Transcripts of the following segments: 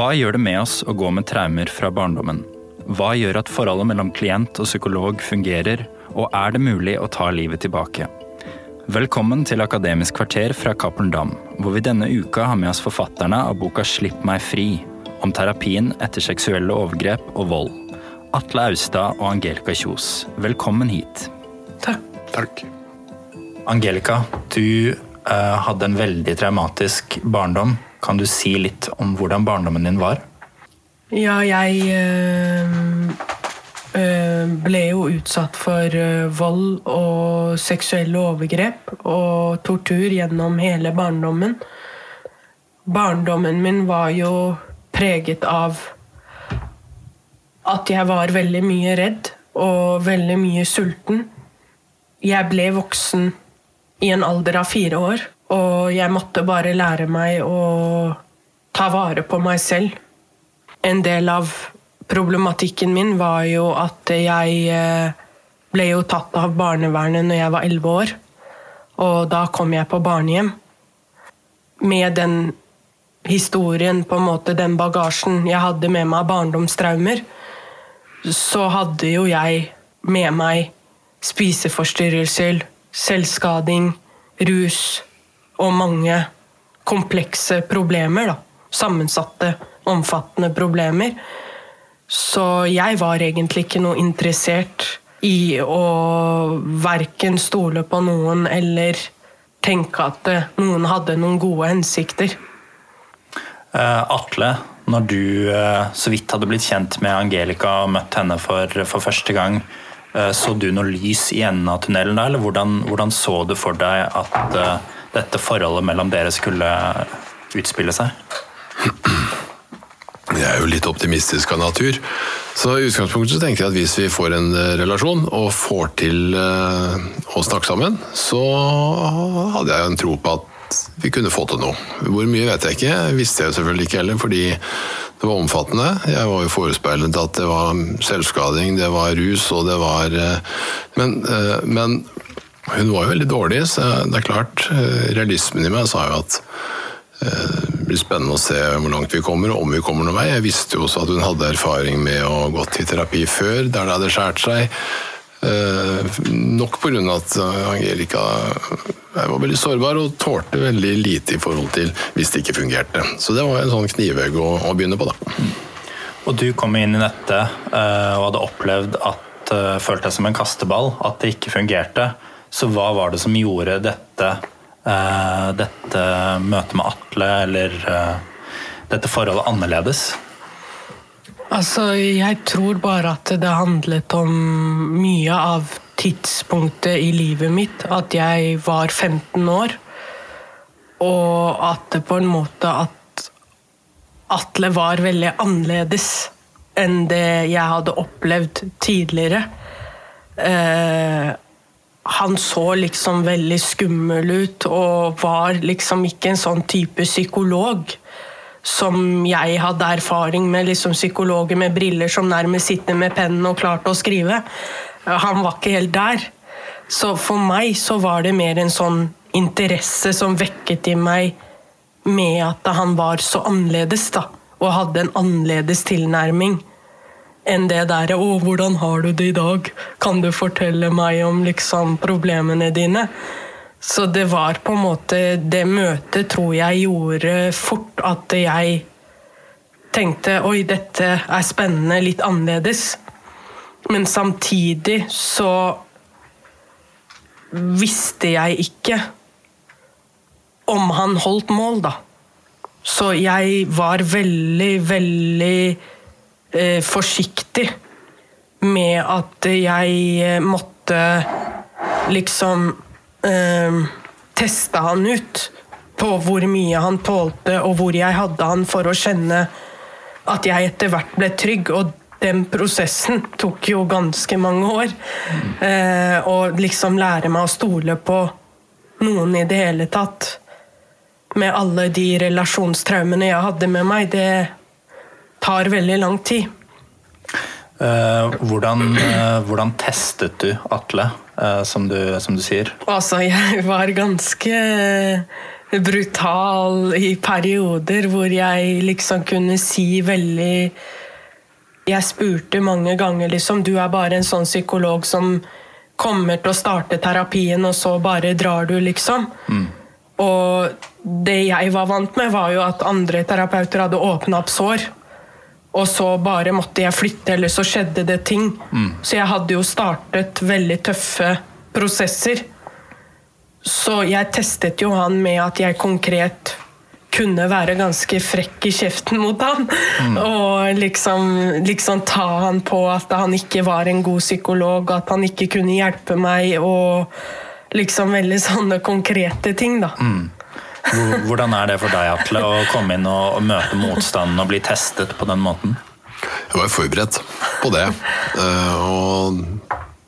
Hva gjør det med oss å gå med traumer fra barndommen? Hva gjør at forholdet mellom klient og psykolog fungerer, og er det mulig å ta livet tilbake? Velkommen til Akademisk kvarter fra Cappelen Dam, hvor vi denne uka har med oss forfatterne av boka Slipp meg fri, om terapien etter seksuelle overgrep og vold. Atle Austad og Angelica Kjos, velkommen hit. Takk. Takk. Angelica, du uh, hadde en veldig traumatisk barndom. Kan du si litt om hvordan barndommen din var? Ja, jeg øh, ble jo utsatt for øh, vold og seksuelle overgrep og tortur gjennom hele barndommen. Barndommen min var jo preget av at jeg var veldig mye redd og veldig mye sulten. Jeg ble voksen i en alder av fire år, og jeg måtte bare lære meg å ta vare på meg selv. En del av problematikken min var jo at jeg eh, ble jo tatt av barnevernet når jeg var elleve år. Og da kom jeg på barnehjem. Med den historien, på en måte den bagasjen jeg hadde med meg av barndomstraumer, så hadde jo jeg med meg spiseforstyrrelser, selvskading, rus og mange komplekse problemer. da. Sammensatte, omfattende problemer. Så jeg var egentlig ikke noe interessert i å verken stole på noen eller tenke at noen hadde noen gode hensikter. Uh, Atle, når du uh, så vidt hadde blitt kjent med Angelica og møtt henne for, for første gang, så du noe lys i enden av tunnelen da, eller hvordan, hvordan så du for deg at dette forholdet mellom dere skulle utspille seg? Jeg er jo litt optimistisk av natur. Så i utgangspunktet så tenker jeg at hvis vi får en eh, relasjon og får til uh, å snakke sammen, så hadde jeg en tro på at vi kunne få til noe. Hvor mye vet jeg ikke, visste jeg selvfølgelig ikke heller, fordi det var omfattende. Jeg var jo forespeilet at det var selvskading, det var rus og det var uh, men, men hun var jo veldig dårlig, så det er klart, realismen i meg sa jo at det blir spennende å se hvor langt vi kommer, og om vi kommer noen vei. Jeg visste jo også at hun hadde erfaring med å gå til terapi før, der det hadde skåret seg. Nok pga. at Angelica var veldig sårbar og tålte veldig lite i forhold til hvis det ikke fungerte. Så det var en sånn knivegg å, å begynne på, da. Og du kom inn i dette og hadde opplevd at følte deg som en kasteball, at det ikke fungerte. Så hva var det som gjorde dette, uh, dette møtet med Atle, eller uh, dette forholdet, annerledes? Altså, jeg tror bare at det handlet om mye av tidspunktet i livet mitt. At jeg var 15 år. Og at det på en måte at Atle var veldig annerledes enn det jeg hadde opplevd tidligere. Eh, han så liksom veldig skummel ut og var liksom ikke en sånn type psykolog som jeg hadde erfaring med, liksom psykologer med briller som nærmest sitter med pennen og klarte å skrive. Han var ikke helt der. Så for meg så var det mer en sånn interesse som vekket i meg med at han var så annerledes, da. Og hadde en annerledes tilnærming enn det derre 'Å, hvordan har du det i dag? Kan du fortelle meg om liksom problemene dine?' Så det var på en måte Det møtet tror jeg gjorde fort at jeg tenkte 'Oi, dette er spennende, litt annerledes'. Men samtidig så visste jeg ikke om han holdt mål, da. Så jeg var veldig, veldig eh, forsiktig med at jeg måtte liksom eh, teste han ut på hvor mye han tålte, og hvor jeg hadde han for å kjenne at jeg etter hvert ble trygg. Og den prosessen tok jo ganske mange år. Eh, og liksom lære meg å stole på noen i det hele tatt. Med alle de relasjonstraumene jeg hadde med meg. Det tar veldig lang tid. Uh, hvordan, uh, hvordan, testet du Atle, uh, som, du, som, du, sier? Altså, jeg var ganske brutal i perioder hvor jeg liksom kunne si veldig Jeg spurte mange ganger liksom Du er bare en sånn psykolog som kommer til å starte terapien, og så bare drar du, liksom. Mm. Og det jeg var vant med, var jo at andre terapeuter hadde åpna opp sår. Og så bare måtte jeg flytte, eller så skjedde det ting. Mm. Så jeg hadde jo startet veldig tøffe prosesser. Så jeg testet jo han med at jeg konkret kunne være ganske frekk i kjeften mot han. Mm. Og liksom, liksom, ta han på at han ikke var en god psykolog, at han ikke kunne hjelpe meg, og liksom veldig sånne konkrete ting, da. Mm. Hvordan er det for deg, Atle, å komme inn og, møte motstanden og bli testet på den måten? Jeg var forberedt på det. Eh, og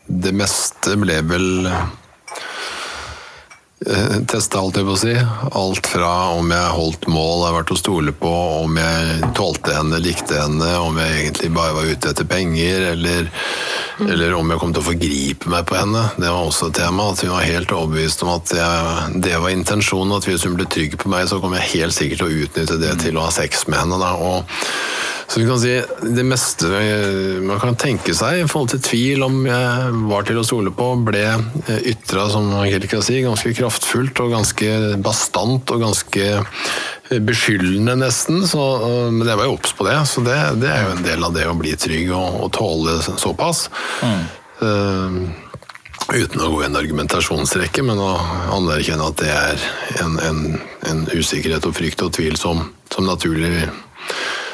det meste ble vel Eh, teste, alt jeg på å si. Alt fra om jeg holdt mål, jeg har vært å stole på, om jeg tålte henne, likte henne, om jeg egentlig bare var ute etter penger, eller, eller om jeg kom til å forgripe meg på henne. Det var også et tema. At hun var helt overbevist om at jeg, det var intensjonen. At hvis hun ble trygg på meg, så kom jeg helt sikkert til å utnytte det til å ha sex med henne. Da. Og så du kan si Det meste man kan tenke seg i forhold til tvil om jeg var til å stole på, ble ytra, som Angelica sier, ganske kraftfullt og ganske bastant og ganske beskyldende, nesten. Så, men jeg var jo obs på det, så det, det, er jo en del av det å bli trygg og, og tåle såpass. Mm. Uh, uten å gå i en argumentasjonsrekke, men å anerkjenne at det er en, en, en usikkerhet og frykt og tvil som, som naturlig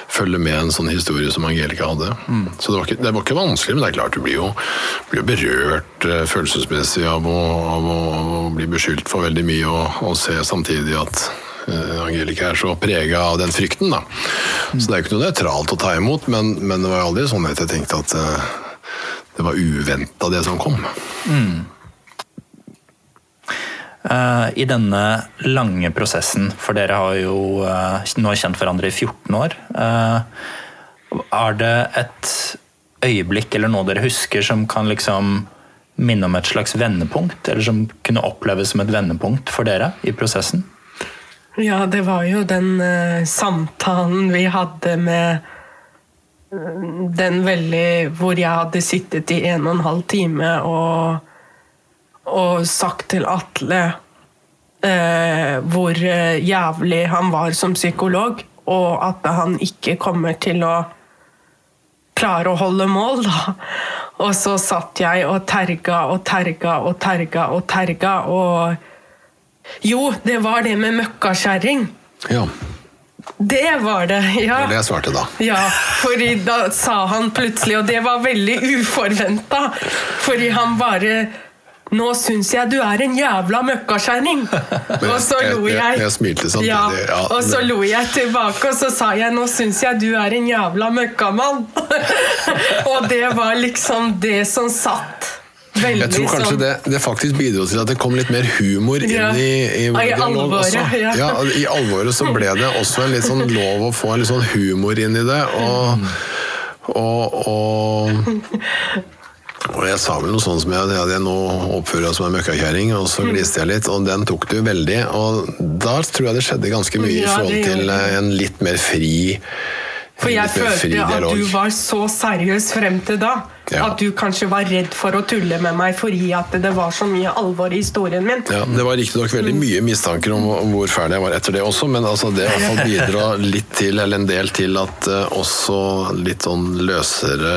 følge med en sånn historie som Angelica hadde. Mm. Så det var, ikke, det var, ikke, vanskelig, men det er klart du blir jo, blir berørt uh, følelsesmessig av å, av å, bli beskyldt for veldig mye, og, og se samtidig at uh, Angelica er så prega av den frykten. da. Mm. Så det er jo ikke noe nøytralt å ta imot, men, men, det var aldri sånn at jeg tenkte at uh, det var uventa, det som kom. Mm. Eh, I denne lange prosessen, for dere har jo eh, nå kjent hverandre i 14 år, eh, er det et øyeblikk eller noe dere husker som kan liksom minne om et slags vendepunkt? Eller som kunne oppleves som et vendepunkt for dere i prosessen? Ja, det var jo den samtalen vi hadde med den veldig Hvor jeg hadde sittet i en og en halv time og og sagt til Atle eh, hvor eh, jævlig han var som psykolog, og at han ikke kommer til å klare å holde mål, da. Og så satt jeg og terga og terga og terga og terga, og Jo, det var det med møkkakjerring. Ja. Det var det, ja. Det var det jeg svarte da. Ja, fordi da sa han plutselig, og det var veldig uforventa, fordi han bare nå syns jeg du er en jævla møkkaskjæring! Og så lo jeg. Jeg, jeg smilte samtidig. Ja, ja, og så lo jeg tilbake, og så sa jeg nå syns jeg du er en jævla møkkamann! og det var liksom det som satt. Veldig jeg tror kanskje sånn. det, det, faktisk bidro til at det kom litt mer humor inn i, i i dialog også. Ja. ja. I alvoret så ble det også en litt sånn lov å få en litt sånn humor inn i det. og, og, og og jeg sa vel noe sånt som jeg, jeg nå oppfører meg som en møkkakjerring, og så gliste jeg litt, og den tok du veldig. Og da tror jeg det skjedde ganske mye i forhold til en litt mer fri for jeg følte at du var så seriøs frem til da. Ja. At du kanskje var redd for å tulle med meg fordi at det var så mye alvor i historien min. Ja, Det var riktignok veldig mm. mye mistanker om, hvor fæl jeg var etter det også, men altså det bidra litt til, eller en del til, at uh, også litt sånn løsere,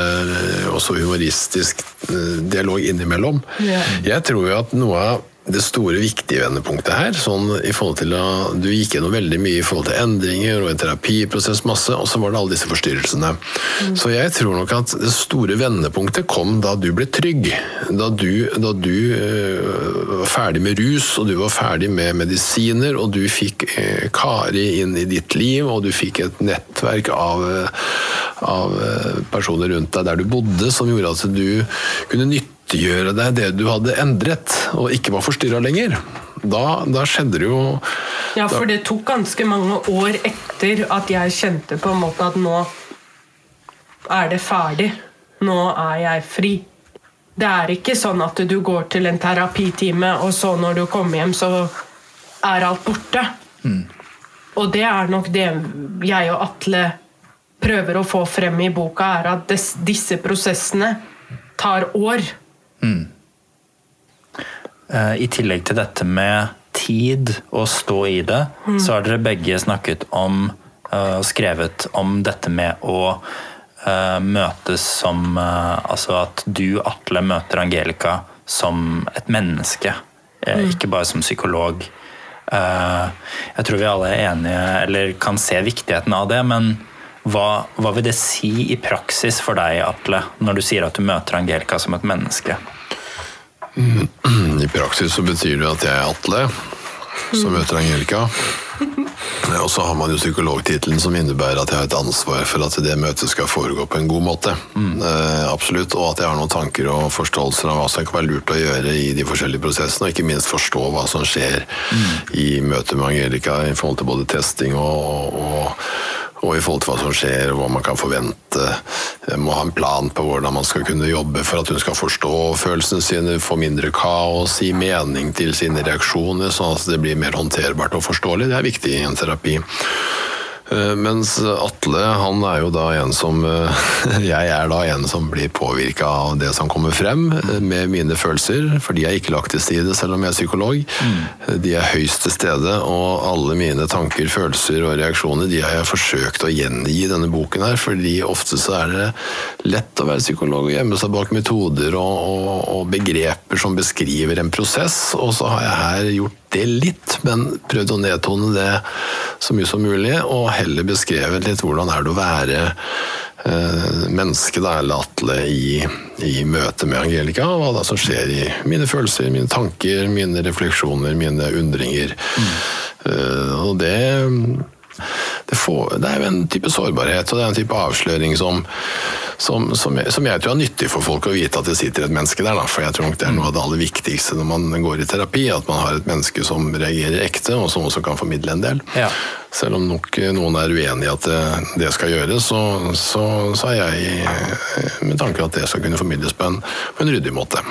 også humoristisk uh, dialog innimellom. Ja. Jeg tror jo at noe av det store, viktige vendepunktet her. sånn i forhold til at Du gikk gjennom veldig mye i forhold til endringer og en terapiprosess, masse, og så var det alle disse forstyrrelsene. Mm. Så jeg tror nok at det store vendepunktet kom da du ble trygg. Da du, da du øh, var ferdig med rus, og du var ferdig med medisiner, og du fikk øh, Kari inn i ditt liv, og du fikk et nettverk av, av uh, personer rundt deg der du bodde, som gjorde at du kunne nytte nyttiggjøre deg det du hadde endret, og ikke var forstyrra lenger. Da, da, skjedde det jo Ja, for det tok ganske mange år etter at jeg kjente på en måte at nå er det ferdig. Nå er jeg fri. Det er ikke sånn at du går til en terapitime, og så når du kommer hjem, så er alt borte. Og det er nok det jeg og Atle prøver å få frem i boka, er at des, disse prosessene tar år. Eh, I tillegg til dette med tid og stå i det, så har dere begge snakket om eh, og skrevet om dette med å eh, møtes som Altså at du, Atle, møter Angelica som et menneske, eh, ikke bare som psykolog. Jeg tror vi alle er enige, eller kan se viktigheten av det, men hva, hva vil det si i praksis for deg, Atle, når du sier at du møter Angelica som et menneske? I praksis så betyr det at jeg er Atle, som møter Angelica. Og så har man jo psykologtittelen som innebærer at jeg har et ansvar for at det møtet skal foregå på en god måte. Eh, absolutt. Og at jeg har noen tanker og forståelser av hva som kan være lurt å gjøre i de forskjellige prosessene, og ikke minst forstå hva som skjer i møtet med Angelica i forhold til både testing og, og, og i forhold til hva som skjer, hva man kan forvente. Må ha en plan på hvordan man skal kunne jobbe for at hun skal forstå følelsene sine, få mindre kaos, gi mening til sine reaksjoner, sånn at det blir mer håndterbart og forståelig. Det er viktig i en terapi. Eh, Mens Atle, han er jo da en som eh, Jeg er da en som blir påvirka av det som kommer frem eh, med mine følelser, for de er ikke lagt til side selv om jeg er psykolog. De er høyst til stede, og alle mine tanker, følelser og reaksjoner de har jeg forsøkt å gjengi i denne boken her, fordi ofte så er det lett å være psykolog og gjemme seg bak metoder og, og, og begreper som beskriver en prosess, og så har jeg her gjort det litt, men prøvd å nedtone det så mye som mulig, og heller beskrevet litt hvordan er det å være eh, menneske, da, eller Atle, i, i møte med Angelica, hva da som skjer i mine følelser, mine tanker, mine refleksjoner, mine undringer. Eh, og det det, får, det er jo en type sårbarhet og det er en type avsløring som, som, som, jeg, som jeg tror er nyttig for folk å vite at det sitter et menneske der. Da. For jeg tror nok det er noe av det aller viktigste når man går i terapi, at man har et menneske som reagerer ekte, og som også kan formidle en del. Ja. Selv om nok noen er uenig i at det, det skal gjøres, så, så, så er jeg med tanke at det skal kunne formidles på en, på en ryddig måte.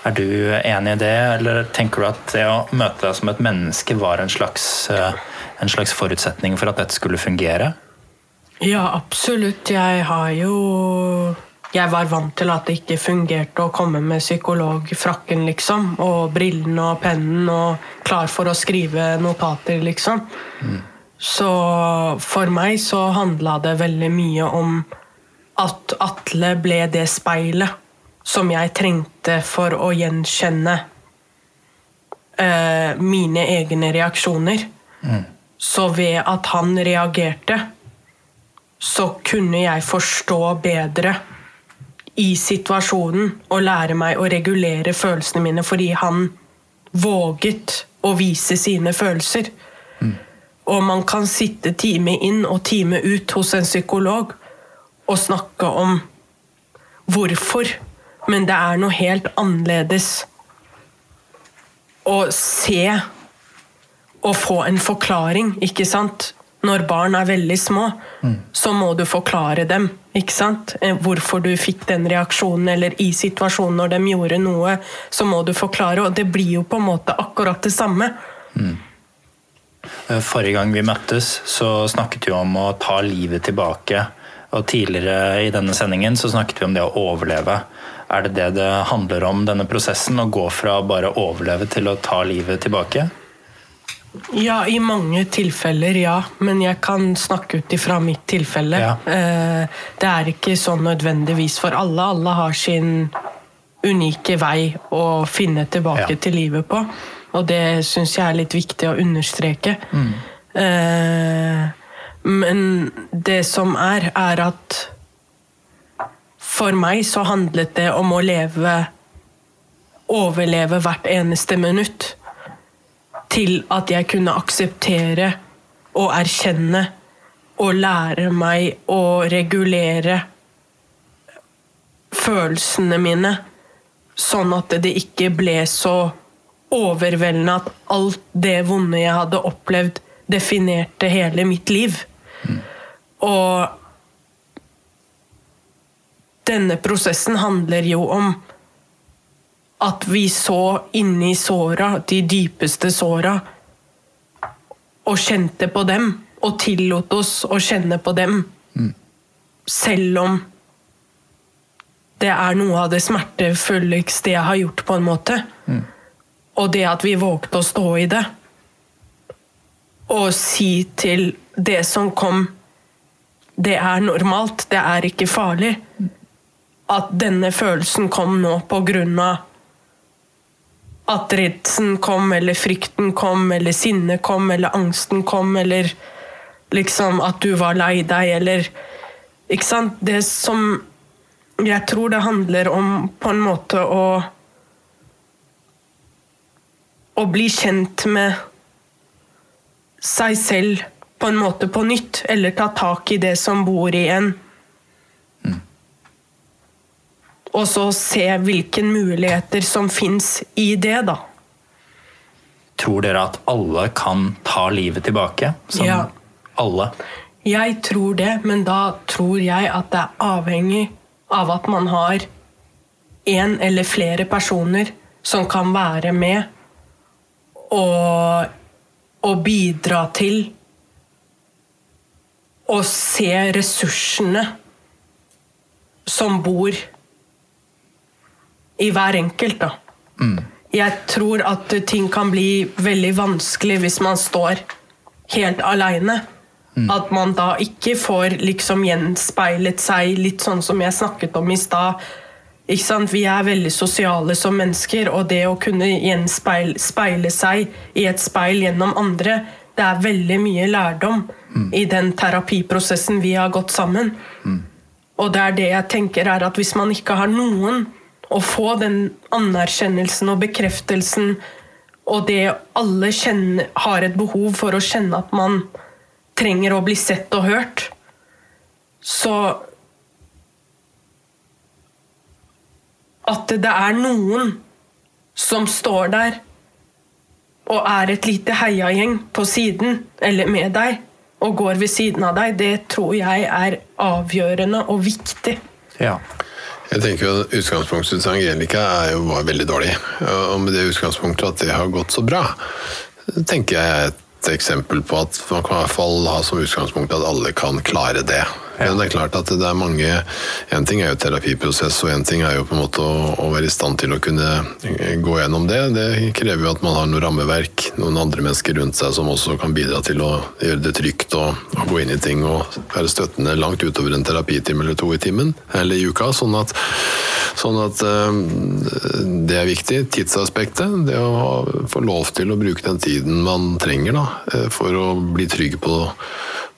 Er du enig i det, eller tenker du at det å møte deg som et menneske var en slags, eh, en slags forutsetning for at dette skulle fungere? Ja, absolutt. Jeg har jo Jeg var vant til at det ikke fungerte å komme med psykologfrakken, liksom. Og brillene og pennen og klar for å skrive notater, liksom. Så for meg så handla det veldig mye om at Atle ble det speilet som jeg trengte for å gjenkjenne eh, mine egne reaksjoner. Så ved at han reagerte, så kunne jeg forstå bedre i situasjonen og lære meg å regulere følelsene mine fordi han våget å vise sine følelser. Og man kan sitte time inn og time ut hos en psykolog og snakke om hvorfor, men det er noe helt annerledes å se og få en forklaring, ikke sant? Når barn er veldig små, så må du forklare dem ikke sant? Eh, hvorfor du fikk den reaksjonen, eller i situasjonen når de gjorde noe, så må du forklare, og det blir jo på en måte akkurat det samme. Mm. Forrige gang vi møttes, så snakket vi om å ta livet tilbake. Og tidligere i denne sendingen så snakket vi om det å overleve. Er det det det handler om, denne prosessen? Å gå fra bare å overleve til å ta livet tilbake? Ja, i mange tilfeller, ja. Men jeg kan snakke ut ifra mitt tilfelle. Ja. Eh, Det er ikke sånn nødvendigvis for alle. Alle har sin unike vei å finne tilbake Ja. til livet på. Og det syns jeg er litt viktig å understreke. Mm. Men det som er, er at for meg så handlet det om å leve Overleve hvert eneste minutt til at jeg kunne akseptere og erkjenne og lære meg å regulere følelsene mine, sånn at det ikke ble så overveldende at alt det vonde jeg hadde opplevd, definerte hele mitt liv. Og denne prosessen handler jo om at vi så inni såra, de dypeste såra, og kjente på dem, og tillot oss å kjenne på dem. Selv om det er noe av det smertefulleste jeg har gjort, på en måte. Og det at vi vågte å stå i det. Og si til det som kom Det er normalt, det er ikke farlig. At denne følelsen kom nå på grunn av at redselen kom, eller frykten kom, eller sinnet kom, eller angsten kom, eller liksom at du var lei deg, eller Ikke sant? Det som jeg tror det handler om på en måte å Å bli kjent med seg selv på en måte på nytt, eller ta tak i det som bor i en. Og så se hvilke muligheter som fins i det, da. Tror dere at alle kan ta livet tilbake? Som Ja. alle? Jeg tror det, men da tror jeg at det er avhengig av at man har én eller flere personer som kan være med og, og bidra til å se ressursene som bor i hver enkelt, da. Jeg tror at ting kan bli veldig vanskelig hvis man står helt aleine. At man da ikke får liksom gjenspeilet seg litt sånn som jeg snakket om i stad. Ikke sant? Vi er veldig sosiale som mennesker, og det å kunne gjenspeile speile seg i et speil gjennom andre, det er veldig mye lærdom i den terapiprosessen vi har gått sammen. Og det er det jeg tenker er at hvis man ikke har noen å få den anerkjennelsen og bekreftelsen og det alle kjenner, har et behov for å kjenne at man trenger å bli sett og hørt, så At det er noen som står der og er et lite heiagjeng på siden, eller med deg, og går ved siden av deg, det tror jeg er avgjørende og viktig. Ja. Jeg tenker jo at Utgangspunktet til Angelica jo, var veldig dårlig. Og med det utgangspunktet at det har gått så bra, tenker jeg er et eksempel på at man kan i hvert fall ha som utgangspunkt at alle kan klare det. Men det er klart at det er mange En ting er jo terapiprosess, og en ting er jo på en måte å, å være i stand til å kunne gå gjennom det. Det krever jo at man har noe rammeverk, noen andre mennesker rundt seg som også kan bidra til å gjøre det trygt og, og gå inn i ting og være støttende langt utover en terapitime eller to i timen eller i uka. Sånn at, sånn at eh, det er viktig. Tidsaspektet. Det å få lov til å bruke den tiden man trenger da, eh, for å bli trygg på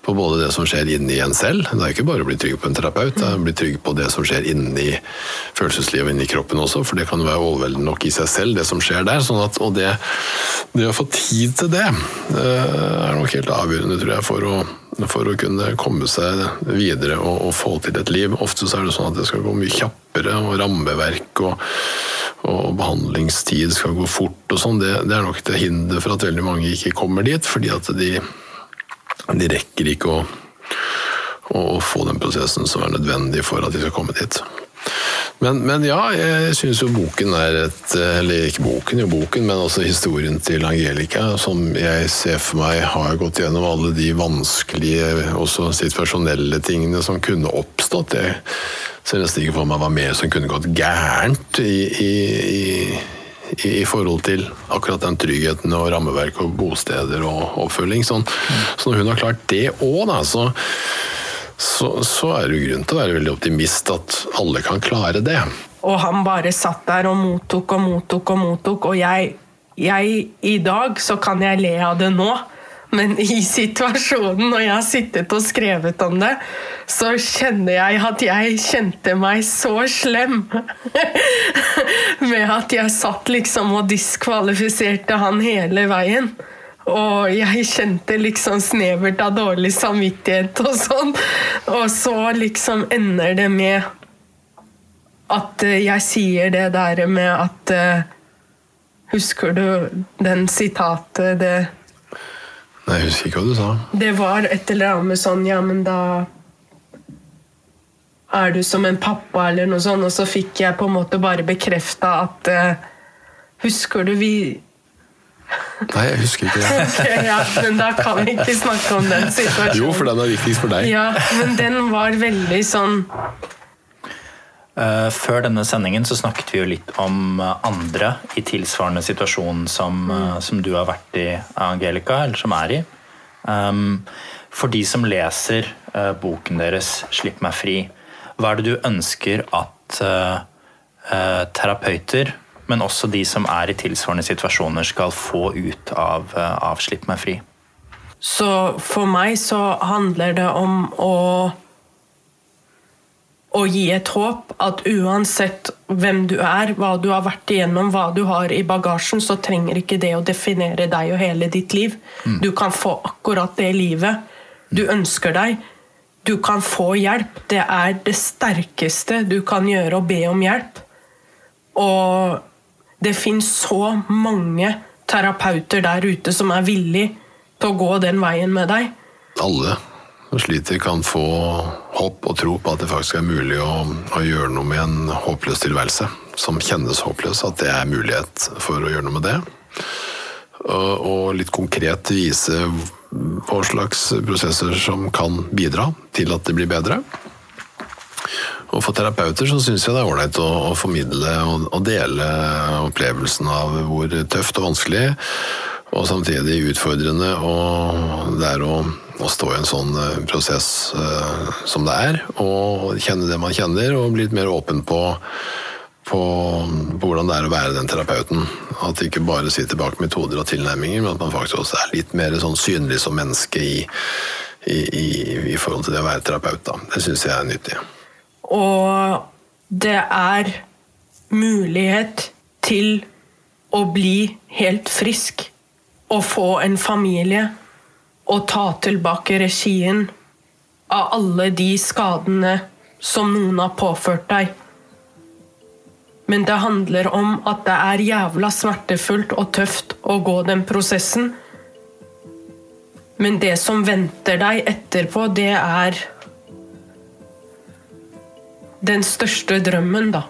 på både det som skjer inni en selv. Det er ikke bare å bli trygg på en terapeut, det er å bli trygg på det som skjer inni følelseslivet og inni kroppen også, for det kan jo være overveldende nok i seg selv, det som skjer der. Sånn at, og det, det å få tid til det eh, er nok helt avgjørende, tror jeg, for å, for å kunne komme seg videre og, og få til et liv. Ofte så er det sånn at det skal gå mye kjappere, og rammeverk og og behandlingstid skal gå fort og sånn, det, det er nok til hinder for at veldig mange ikke kommer dit, fordi at de de rekker ikke å, å, få den prosessen som er nødvendig for at de skal komme dit. Men, men ja, jeg syns jo boken er et Eller ikke boken, jo boken, men også historien til Angelica, som jeg ser for meg har gått gjennom alle de vanskelige, også situasjonelle tingene som kunne oppstått. Jeg ser nesten ikke for meg hva mer som kunne gått gærent i, i, i i, i forhold til akkurat den tryggheten og rammeverk og bosteder og oppfølging. Sånn. Så når hun har klart det òg, så, så, så er det grunn til å være veldig optimist at alle kan klare det. Og han bare satt der og mottok og mottok og mottok, og jeg, jeg I dag så kan jeg le av det nå, men i situasjonen når jeg har sittet og skrevet om det, så kjenner jeg at jeg kjente meg så slem. Med at jeg satt liksom og diskvalifiserte han hele veien. Og jeg kjente liksom snevert av dårlig samvittighet og sånn. Og så liksom ender det med at eh, jeg sier det der med at eh, Husker du den sitatet det, Nei, Jeg husker ikke hva du sa. det var et eller annet med sånn Ja, men da er du som en pappa, eller noe sånt. Og så fikk jeg på en måte bare bekrefta at uh, Husker du vi Nei, jeg husker ikke det. okay, ja, men da kan vi ikke snakke om den situasjonen. Jo, for den er viktigst for deg. Ja, men den var veldig sånn Før denne sendingen så snakket vi jo litt om eh, andre i tilsvarende situasjon som, eh, som du har vært i, Angelica, eller som er i. Um, For de som leser eh, boken deres 'Slipp meg fri', hva er det du ønsker at eh, eh, terapeuter, men også de som er i tilsvarende situasjoner, skal få ut av, eh, av 'Slipp meg fri'? Så for meg så handler det om å å gi et håp at uansett hvem du er, hva du har vært igjennom, hva du har i bagasjen, så trenger ikke det å definere deg og hele ditt liv. Du kan få akkurat det livet du ønsker deg. Du kan få hjelp. Det er det sterkeste du kan gjøre, å be om hjelp. Og det fins så mange terapeuter der ute som er villig til å gå den veien med deg. Alle som sliter, kan få håp og tro på at det faktisk er mulig å, å gjøre noe med en håpløs tilværelse. Som kjennes håpløs, at det er mulighet for å gjøre noe med det. Og, litt konkret vise hva slags prosesser som kan bidra til at det blir bedre. Og for terapeuter så syns jeg det er ålreit å, å formidle og, og dele opplevelsen av hvor tøft og vanskelig og samtidig utfordrende og det er å, å stå i en sånn eh, prosess uh, som det er, og kjenne det man kjenner, og bli litt mer åpen på, på, på hvordan det er å være den terapeuten. At det ikke bare sitter bak metoder og tilnærminger, men at man faktisk også er litt mer sånn synlig som menneske i, i, i, i forhold til det å være terapeut. Da. Det syns jeg er nyttig. Og det er mulighet til å bli helt frisk og få en familie og ta tilbake regien av alle de skadene som noen har påført deg. Men det handler om at det er jævla smertefullt og tøft å gå den prosessen. Men det som venter deg etterpå, det er den største drømmen, da.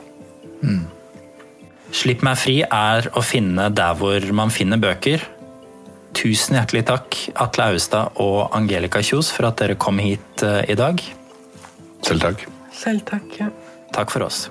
Slipp meg fri er å finne der hvor man finner bøker. Tusen hjertelig takk, Atle Austad og Angelica Kjos, for at dere kom hit eh, i dag. Selv takk. Selv takk. Ja. Takk for oss.